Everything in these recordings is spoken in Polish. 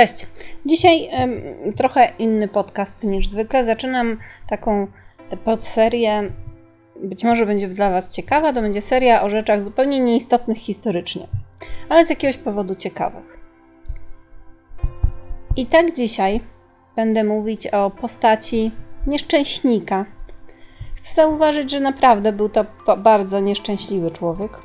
Cześć. Dzisiaj trochę inny podcast niż zwykle. Zaczynam taką podserię. Być może będzie dla Was ciekawa. To będzie seria o rzeczach zupełnie nieistotnych historycznie, ale z jakiegoś powodu ciekawych. I tak dzisiaj będę mówić o postaci nieszczęśnika. Chcę zauważyć, że naprawdę był to bardzo nieszczęśliwy człowiek,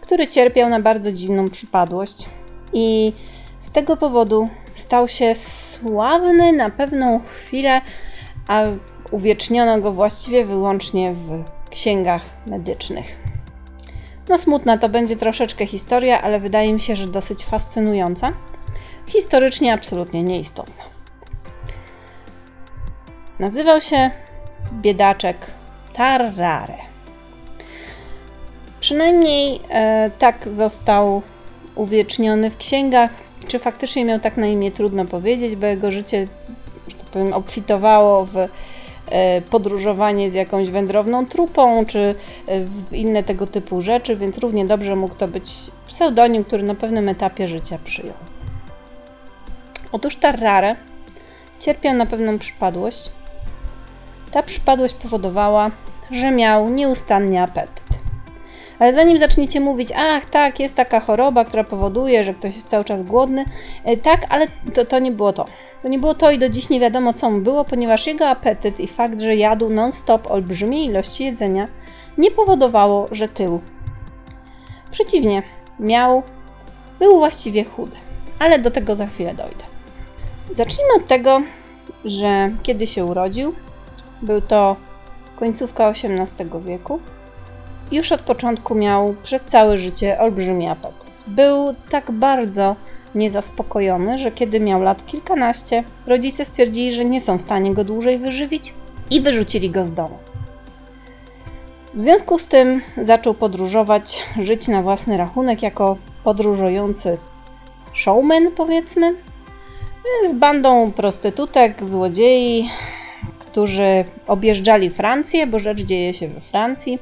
który cierpiał na bardzo dziwną przypadłość i z tego powodu stał się sławny na pewną chwilę, a uwieczniono go właściwie wyłącznie w księgach medycznych. No smutna to będzie troszeczkę historia, ale wydaje mi się, że dosyć fascynująca. Historycznie absolutnie nieistotna. Nazywał się biedaczek Tarrare. Przynajmniej e, tak został uwieczniony w księgach. Czy faktycznie miał tak na imię, trudno powiedzieć, bo jego życie, że tak powiem, obfitowało w e, podróżowanie z jakąś wędrowną trupą, czy e, w inne tego typu rzeczy, więc równie dobrze mógł to być pseudonim, który na pewnym etapie życia przyjął. Otóż Tarrare cierpiał na pewną przypadłość. Ta przypadłość powodowała, że miał nieustannie apetyt. Ale zanim zaczniecie mówić, ach tak, jest taka choroba, która powoduje, że ktoś jest cały czas głodny, e, tak, ale to, to nie było to. To nie było to i do dziś nie wiadomo, co mu było, ponieważ jego apetyt i fakt, że jadł non-stop olbrzymie ilości jedzenia, nie powodowało, że tył. Przeciwnie, miał, był właściwie chudy, ale do tego za chwilę dojdę. Zacznijmy od tego, że kiedy się urodził, był to końcówka XVIII wieku, już od początku miał przez całe życie olbrzymi apetyt. Był tak bardzo niezaspokojony, że kiedy miał lat kilkanaście, rodzice stwierdzili, że nie są w stanie go dłużej wyżywić i wyrzucili go z domu. W związku z tym zaczął podróżować, żyć na własny rachunek jako podróżujący showman, powiedzmy, z bandą prostytutek, złodziei, którzy objeżdżali Francję, bo rzecz dzieje się we Francji.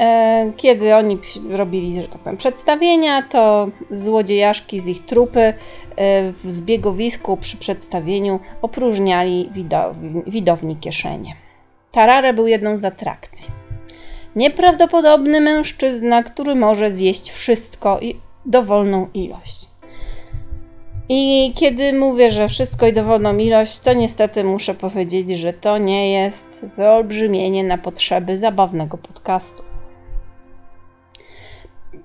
E, Kiedy oni robili, że tak powiem, przedstawienia, to złodziejaszki z ich trupy e, w zbiegowisku przy przedstawieniu opróżniali widow- widowni kieszenie. Tarare był jedną z atrakcji. Nieprawdopodobny mężczyzna, który może zjeść wszystko i dowolną ilość. I kiedy mówię, że wszystko i dowolną ilość, to niestety muszę powiedzieć, że to nie jest wyolbrzymienie na potrzeby zabawnego podcastu.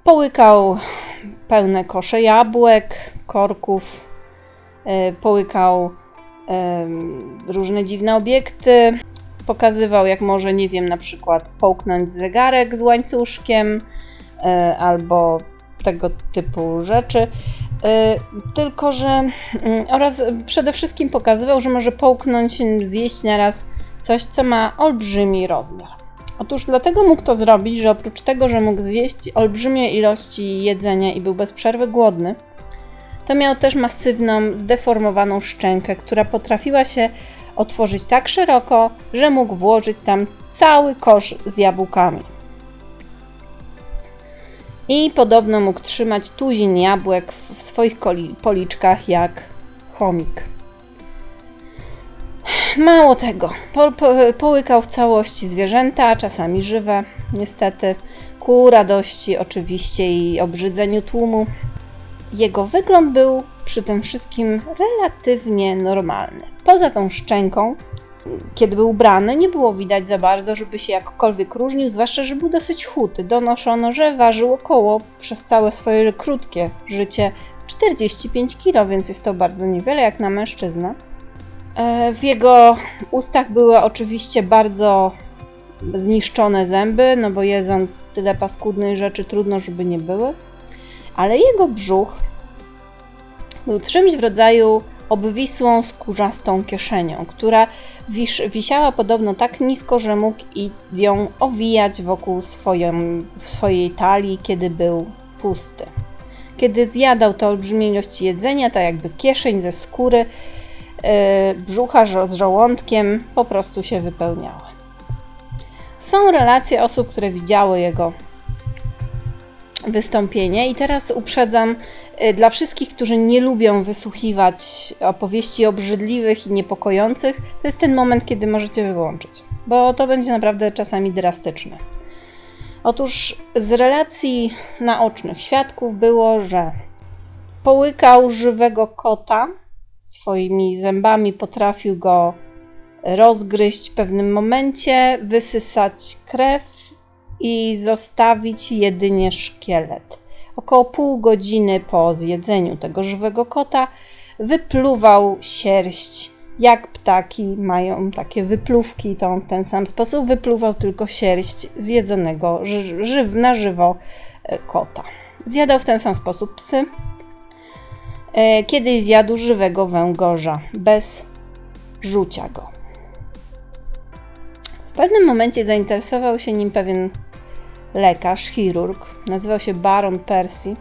Połykał pełne kosze jabłek, korków, e, połykał różne dziwne obiekty, pokazywał jak może, nie wiem, na przykład połknąć zegarek z łańcuszkiem e, albo tego typu rzeczy. E, Tylko, że mm, oraz przede wszystkim pokazywał, że może połknąć, zjeść naraz coś, co ma olbrzymi rozmiar. Otóż dlatego mógł to zrobić, że oprócz tego, że mógł zjeść olbrzymie ilości jedzenia i był bez przerwy głodny, to miał też masywną, zdeformowaną szczękę, która potrafiła się otworzyć tak szeroko, że mógł włożyć tam cały kosz z jabłkami. I podobno mógł trzymać tuzin jabłek w swoich policzkach jak chomik. Mało tego, po, po, połykał w całości zwierzęta, czasami żywe, niestety, ku radości oczywiście i obrzydzeniu tłumu. Jego wygląd był przy tym wszystkim relatywnie normalny. Poza tą szczęką, kiedy był ubrany, nie było widać za bardzo, żeby się jakkolwiek różnił, zwłaszcza, że był dosyć chudy. Donoszono, że ważył około przez całe swoje krótkie życie 45 kg, więc jest to bardzo niewiele jak na mężczyznę. E, W jego ustach były oczywiście bardzo zniszczone zęby, no bo jedząc tyle paskudnych rzeczy trudno, żeby nie były. Ale jego brzuch był czymś w rodzaju obwisłą, skórzastą kieszenią, która wisiała podobno tak nisko, że mógł ją owijać wokół swoją, swojej talii, kiedy był pusty. Kiedy zjadał te olbrzymie ilości jedzenia, tak jakby kieszeń ze skóry, brzucha żo- z żołądkiem po prostu się wypełniały. Są relacje osób, które widziały jego wystąpienie. I teraz uprzedzam y, dla wszystkich, którzy nie lubią wysłuchiwać opowieści obrzydliwych i niepokojących, to jest ten moment, kiedy możecie wyłączyć, bo to będzie naprawdę czasami drastyczne. Otóż z relacji naocznych świadków było, że połykał żywego kota swoimi zębami, potrafił go rozgryźć w pewnym momencie, wysysać krew i zostawić jedynie szkielet. Około pół godziny po zjedzeniu tego żywego kota wypluwał sierść, jak ptaki mają takie wypluwki, to w ten sam sposób wypluwał tylko sierść zjedzonego ży na żywo e, kota. Zjadał w ten sam sposób psy. E, kiedyś zjadł żywego węgorza bez rzucia go. W pewnym momencie zainteresował się nim pewien lekarz, chirurg, nazywał się Baron Percy.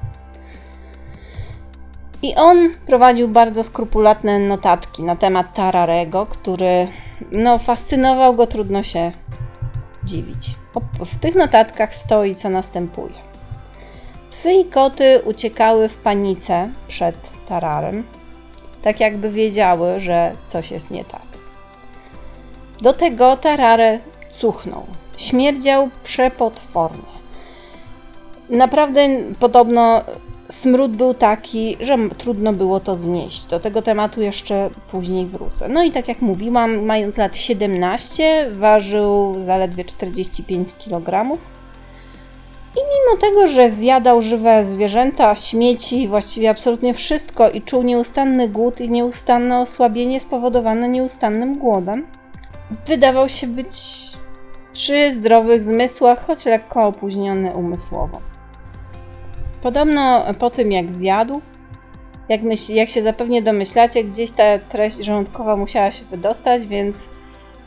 I on prowadził bardzo skrupulatne notatki na temat Tararego, który no, fascynował go, trudno się dziwić. W tych notatkach stoi, co następuje. Psy i koty uciekały w panice przed Tararem, tak jakby wiedziały, że coś jest nie tak. Do tego Tarare cuchnął. Śmierdział przepotwornie. Naprawdę podobno smród był taki, że trudno było to znieść. Do tego tematu jeszcze później wrócę. No i tak jak mówiłam, mając lat 17, ważył zaledwie 45 kg. I mimo tego, że zjadał żywe zwierzęta, śmieci, właściwie absolutnie wszystko i czuł nieustanny głód i nieustanne osłabienie spowodowane nieustannym głodem, wydawał się być przy zdrowych zmysłach, choć lekko opóźniony umysłowo. Podobno po tym jak zjadł, jak, myśl, jak się zapewnie domyślacie, gdzieś ta treść żołądkowa musiała się wydostać, więc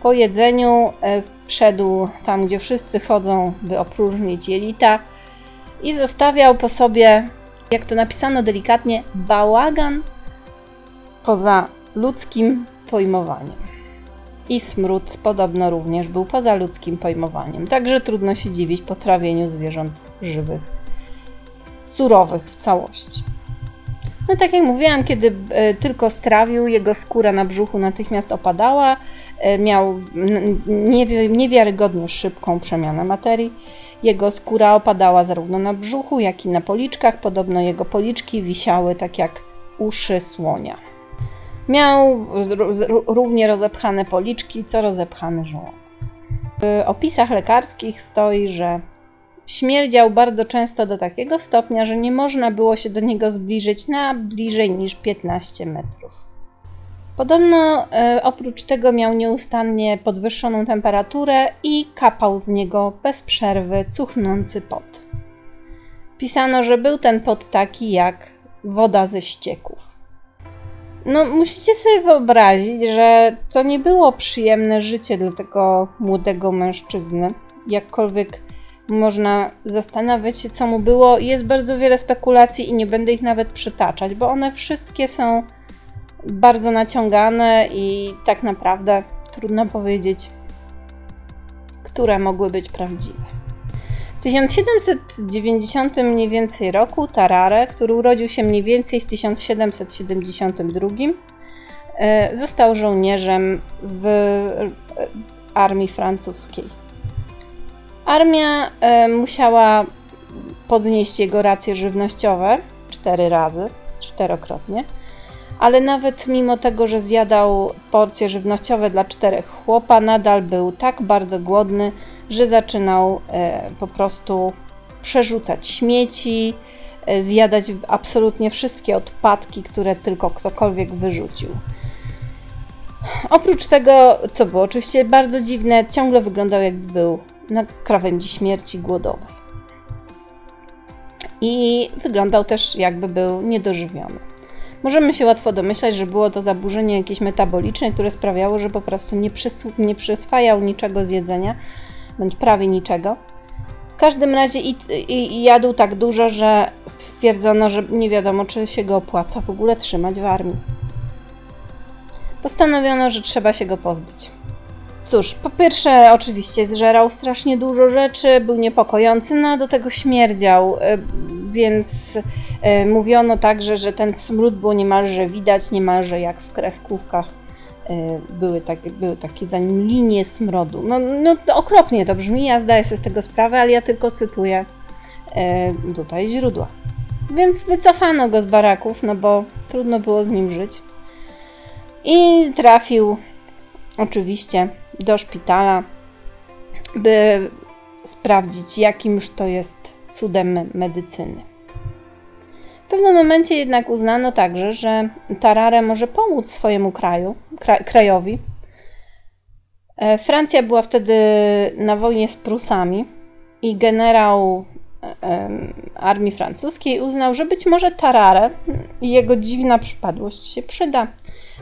po jedzeniu wszedł tam, gdzie wszyscy chodzą, by opróżnić jelita i zostawiał po sobie, jak to napisano delikatnie, bałagan poza ludzkim pojmowaniem. I smród podobno również był poza ludzkim pojmowaniem, także trudno się dziwić potrawieniu zwierząt żywych, surowych w całości. No tak jak mówiłam, kiedy e, tylko strawił, jego skóra na brzuchu natychmiast opadała, miał niewiarygodnie szybką przemianę materii. Jego skóra opadała zarówno na brzuchu, jak i na policzkach. Podobno jego policzki wisiały tak jak uszy słonia. Miał równie rozepchane policzki, co rozepchany żołądek. W opisach lekarskich stoi, że śmierdział bardzo często do takiego stopnia, że nie można było się do niego zbliżyć na bliżej niż 15 metrów. Podobno e, oprócz tego miał nieustannie podwyższoną temperaturę i kapał z niego bez przerwy cuchnący pot. Pisano, że był ten pot taki jak woda ze ścieków. No, musicie sobie wyobrazić, że to nie było przyjemne życie dla tego młodego mężczyzny. Jakkolwiek można zastanawiać się, co mu było. Jest bardzo wiele spekulacji i nie będę ich nawet przytaczać, bo one wszystkie są bardzo naciągane i tak naprawdę trudno powiedzieć, które mogły być prawdziwe. W 1790 mniej więcej roku Tarare, który urodził się mniej więcej w 1772, e, został żołnierzem w armii francuskiej. Armia e, musiała podnieść jego racje żywnościowe cztery razy, czterokrotnie, ale nawet mimo tego, że zjadał porcje żywnościowe dla czterech chłopa, nadal był tak bardzo głodny, że zaczynał e, po prostu przerzucać śmieci, e, zjadać absolutnie wszystkie odpadki, które tylko ktokolwiek wyrzucił. Oprócz tego, co było oczywiście bardzo dziwne, ciągle wyglądał jakby był na krawędzi śmierci głodowej. I wyglądał też jakby był niedożywiony. Możemy się łatwo domyślać, że było to zaburzenie jakieś metaboliczne, które sprawiało, że po prostu nie, przysł- nie przyswajał niczego z jedzenia, bądź prawie niczego. W każdym razie i, i, i jadł tak dużo, że stwierdzono, że nie wiadomo, czy się go opłaca w ogóle trzymać w armii. Postanowiono, że trzeba się go pozbyć. Cóż, po pierwsze, oczywiście zżerał strasznie dużo rzeczy, był niepokojący, no do tego śmierdział, e, więc e, mówiono także, że ten smród było niemalże widać, niemalże jak w kreskówkach. E, były takie, były takie za nim linie smrodu. No, no okropnie to brzmi, ja zdaję sobie z tego sprawę, ale ja tylko cytuję tutaj źródła. Więc wycofano go z baraków, no bo trudno było z nim żyć. I trafił oczywiście do szpitala, by sprawdzić, jakimż to jest cudem medycyny. W pewnym momencie jednak uznano także, że Tarare może pomóc swojemu kraju, krajowi. E, Francja była wtedy na wojnie z Prusami i generał armii francuskiej uznał, że być może Tarare i jego dziwna przypadłość się przyda.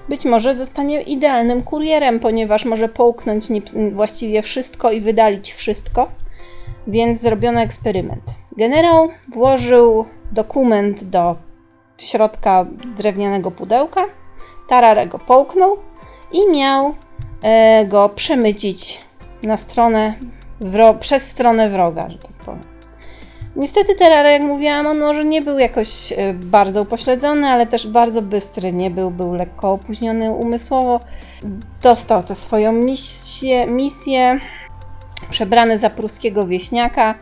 Być może zostanie idealnym kurierem, ponieważ może połknąć właściwie wszystko i wydalić wszystko, więc zrobiono eksperyment. Generał włożył dokument do środka drewnianego pudełka, Tarare go połknął i miał e, go przemycić na stronę przez stronę wroga, że tak powiem. Niestety Terrara, jak mówiłam, on może nie był jakoś e, bardzo upośledzony, ale też bardzo bystry nie był, był lekko opóźniony umysłowo. Dostał tę swoją misję, misję przebrany za pruskiego wieśniaka,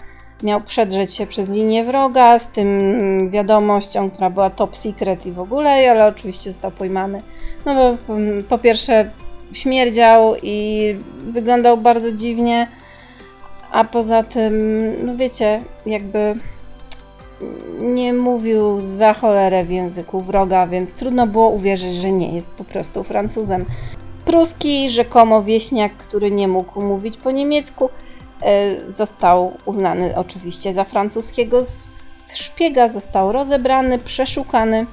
miał przedrzeć się przez linię wroga z tym wiadomością, która była top secret i w ogóle, ale oczywiście został pojmany. No bo mm, po pierwsze śmierdział i wyglądał bardzo dziwnie, a poza tym, no wiecie, jakby nie mówił za cholerę w języku wroga, więc trudno było uwierzyć, że nie jest po prostu Francuzem. Pruski, rzekomo wieśniak, który nie mógł mówić po niemiecku, e, został uznany oczywiście za francuskiego szpiega, został rozebrany, przeszukany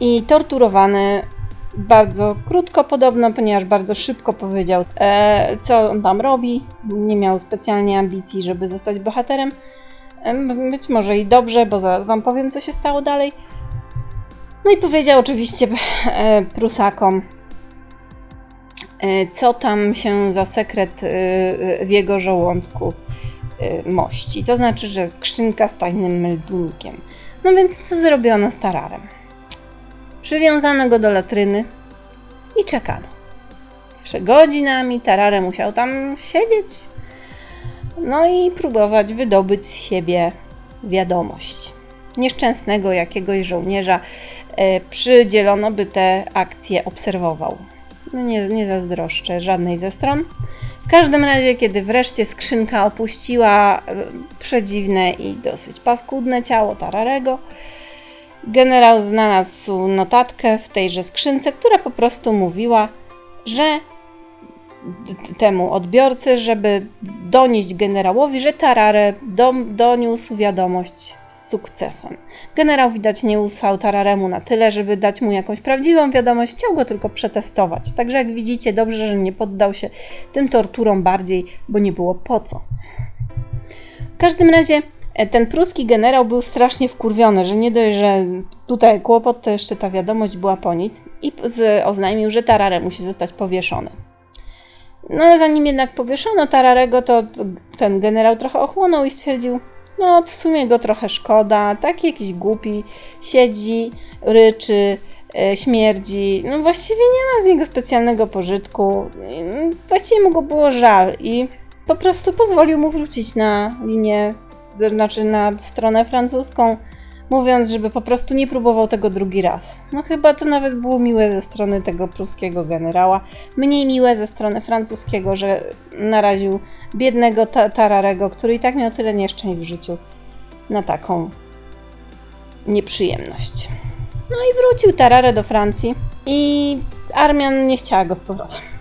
i torturowany bardzo krótko podobno, ponieważ bardzo szybko powiedział, e, co on tam robi. Nie miał specjalnie ambicji, żeby zostać bohaterem. E, być może i dobrze, bo zaraz wam powiem, co się stało dalej. No i powiedział oczywiście e, Prusakom, e, co tam się za sekret e, w jego żołądku e, mości. To znaczy, że skrzynka z tajnym meldunkiem. No więc co zrobiono z Tararem? Przywiązano go do latryny i czekano. Przed godzinami Tarare musiał tam siedzieć, no i próbować wydobyć z siebie wiadomość. Nieszczęsnego jakiegoś żołnierza e, przydzielono, by te akcje obserwował. No nie, nie zazdroszczę żadnej ze stron. W każdym razie, kiedy wreszcie skrzynka opuściła e, przedziwne i dosyć paskudne ciało Tararego, Generał znalazł notatkę w tejże skrzynce, która po prostu mówiła, że temu odbiorcy, żeby donieść generałowi, że Tarare do, doniósł wiadomość z sukcesem. Generał widać nie usał Tararemu na tyle, żeby dać mu jakąś prawdziwą wiadomość, chciał go tylko przetestować. Także jak widzicie, dobrze, że nie poddał się tym torturom bardziej, bo nie było po co. W każdym razie ten pruski generał był strasznie wkurwiony, że nie dość, że tutaj kłopot, to jeszcze ta wiadomość była po nic i oznajmił, że Tarare musi zostać powieszony. No ale zanim jednak powieszono Tararego, to ten generał trochę ochłonął i stwierdził, no w sumie go trochę szkoda, taki jakiś głupi, siedzi, ryczy, e, śmierdzi, no właściwie nie ma z niego specjalnego pożytku, właściwie mu go było żal i po prostu pozwolił mu wrócić na linię znaczy na stronę francuską, mówiąc, żeby po prostu nie próbował tego drugi raz. No chyba to nawet było miłe ze strony tego pruskiego generała, mniej miłe ze strony francuskiego, że naraził biednego ta Tararego, który i tak miał tyle nieszczęść w życiu, na taką nieprzyjemność. No i wrócił Tarare do Francji i Armian nie chciała go z powrotem.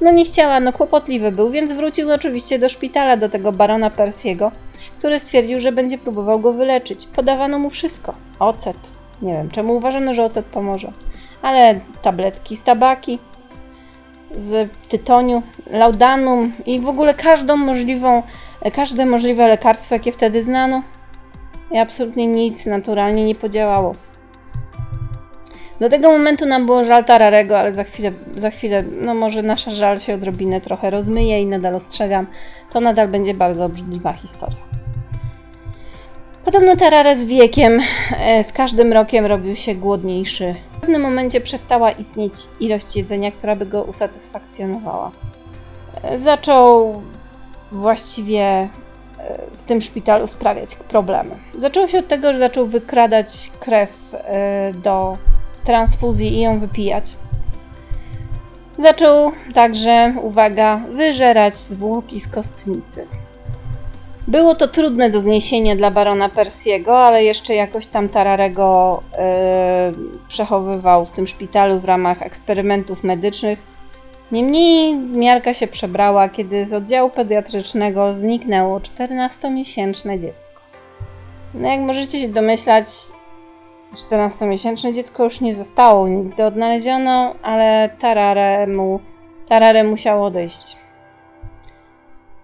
No nie chciała, no kłopotliwy był, więc wrócił oczywiście do szpitala, do tego barona Persiego, który stwierdził, że będzie próbował go wyleczyć. Podawano mu wszystko. Ocet. Nie wiem, czemu uważano, że ocet pomoże. Ale tabletki z tabaki, z tytoniu, laudanum i w ogóle każdą możliwą, każde możliwe lekarstwo, jakie wtedy znano. I absolutnie nic naturalnie nie podziałało. Do tego momentu nam było żal Tararego, ale za chwilę, za chwilę, no może nasza żal się odrobinę trochę rozmyje i nadal ostrzegam, to nadal będzie bardzo obrzydliwa historia. Podobno Tarare z wiekiem, e, z każdym rokiem robił się głodniejszy. W pewnym momencie przestała istnieć ilość jedzenia, która by go usatysfakcjonowała. E, Zaczął właściwie e, w tym szpitalu sprawiać problemy. Zaczęło się od tego, że zaczął wykradać krew do transfuzji i ją wypijać. Zaczął także, uwaga, wyżerać zwłoki z kostnicy. Było to trudne do zniesienia dla barona Persiego, ale jeszcze jakoś tam Tararego e, przechowywał w tym szpitalu w ramach eksperymentów medycznych. Niemniej miarka się przebrała, kiedy z oddziału pediatrycznego zniknęło 14-miesięczne dziecko. No jak możecie się domyślać, 14-miesięczne dziecko już nie zostało nigdy odnaleziono, ale Tarare, mu, Tarare musiał odejść.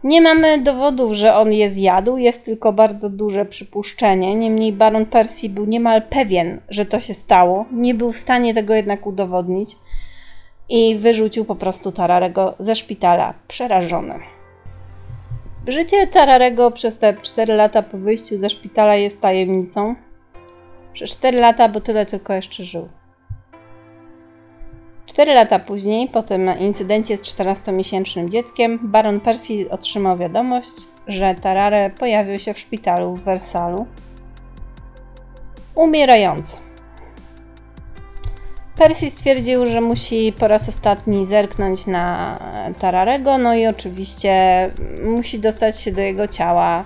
Nie mamy dowodów, że on je zjadł, jest tylko bardzo duże przypuszczenie. Niemniej baron Percy był niemal pewien, że to się stało. Nie był w stanie tego jednak udowodnić i wyrzucił po prostu Tararego ze szpitala, przerażony. Życie Tararego przez te 4 lata po wyjściu ze szpitala jest tajemnicą. Przez 4 lata, bo tyle tylko jeszcze żył. 4 lata później, po tym incydencie z 14-miesięcznym dzieckiem, baron Percy otrzymał wiadomość, że Tarare pojawił się w szpitalu w Wersalu. Umierający. Percy stwierdził, że musi po raz ostatni zerknąć na Tararego, no i oczywiście musi dostać się do jego ciała,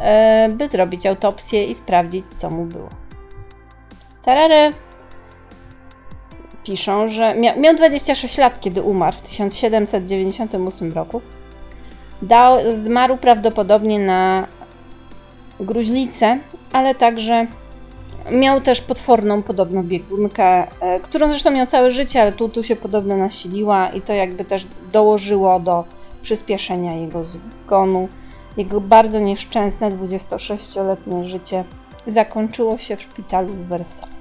e, by zrobić autopsję i sprawdzić, co mu było. Tarare piszą, że mia miał 26 lat, kiedy umarł w 1798 roku. Dał, zmarł prawdopodobnie na gruźlicę, ale także miał też potworną podobno biegunkę, e, którą zresztą miał całe życie, ale tu, tu się podobno nasiliła i to jakby też dołożyło do przyspieszenia jego zgonu. Jego bardzo nieszczęsne 26-letnie życie zakończyło się w szpitalu w Wersalu.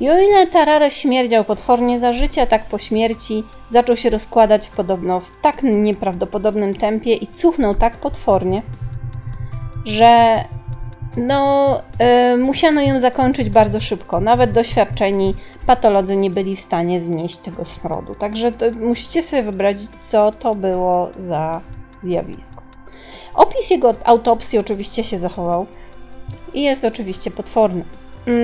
I o ile Tarare śmierdział potwornie za życia, tak po śmierci zaczął się rozkładać podobno w tak nieprawdopodobnym tempie i cuchnął tak potwornie, że no, yy, musiano ją zakończyć bardzo szybko. Nawet doświadczeni patolodzy nie byli w stanie znieść tego smrodu. Także to, musicie sobie wyobrazić, co to było za zjawisko. Opis jego autopsji oczywiście się zachował i jest oczywiście potworny.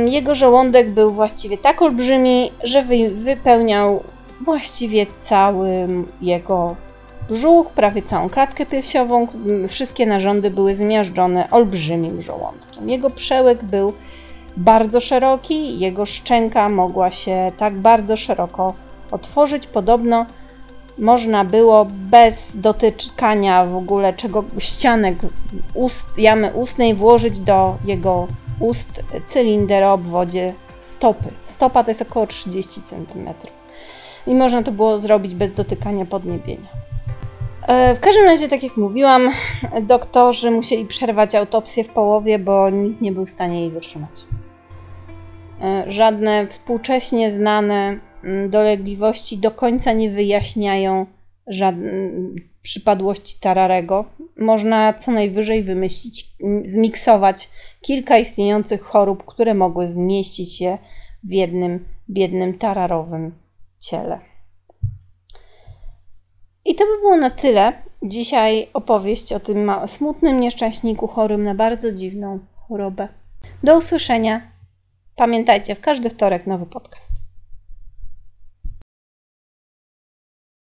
Jego żołądek był właściwie tak olbrzymi, że wy, wypełniał właściwie cały jego brzuch, prawie całą klatkę piersiową. Wszystkie narządy były zmiażdżone olbrzymim żołądkiem. Jego przełek był bardzo szeroki, jego szczęka mogła się tak bardzo szeroko otworzyć. Podobno można było bez dotykania w ogóle czego ścianek ust, jamy ustnej włożyć do jego ust cylinder o obwodzie stopy. Stopa to jest około 30 cm. I można to było zrobić bez dotykania podniebienia. E, w każdym razie, tak jak mówiłam, doktorzy musieli przerwać autopsję w połowie, bo nikt nie był w stanie jej wytrzymać. E, żadne współcześnie znane mm, dolegliwości do końca nie wyjaśniają żadnej przypadłości Tararego. Można co najwyżej wymyślić, zmiksować kilka istniejących chorób, które mogły zmieścić się w jednym biednym tararowym ciele. I to by było na tyle. Dzisiaj opowieść o tym smutnym nieszczęśniku chorym na bardzo dziwną chorobę. Do usłyszenia. Pamiętajcie, w każdy wtorek nowy podcast.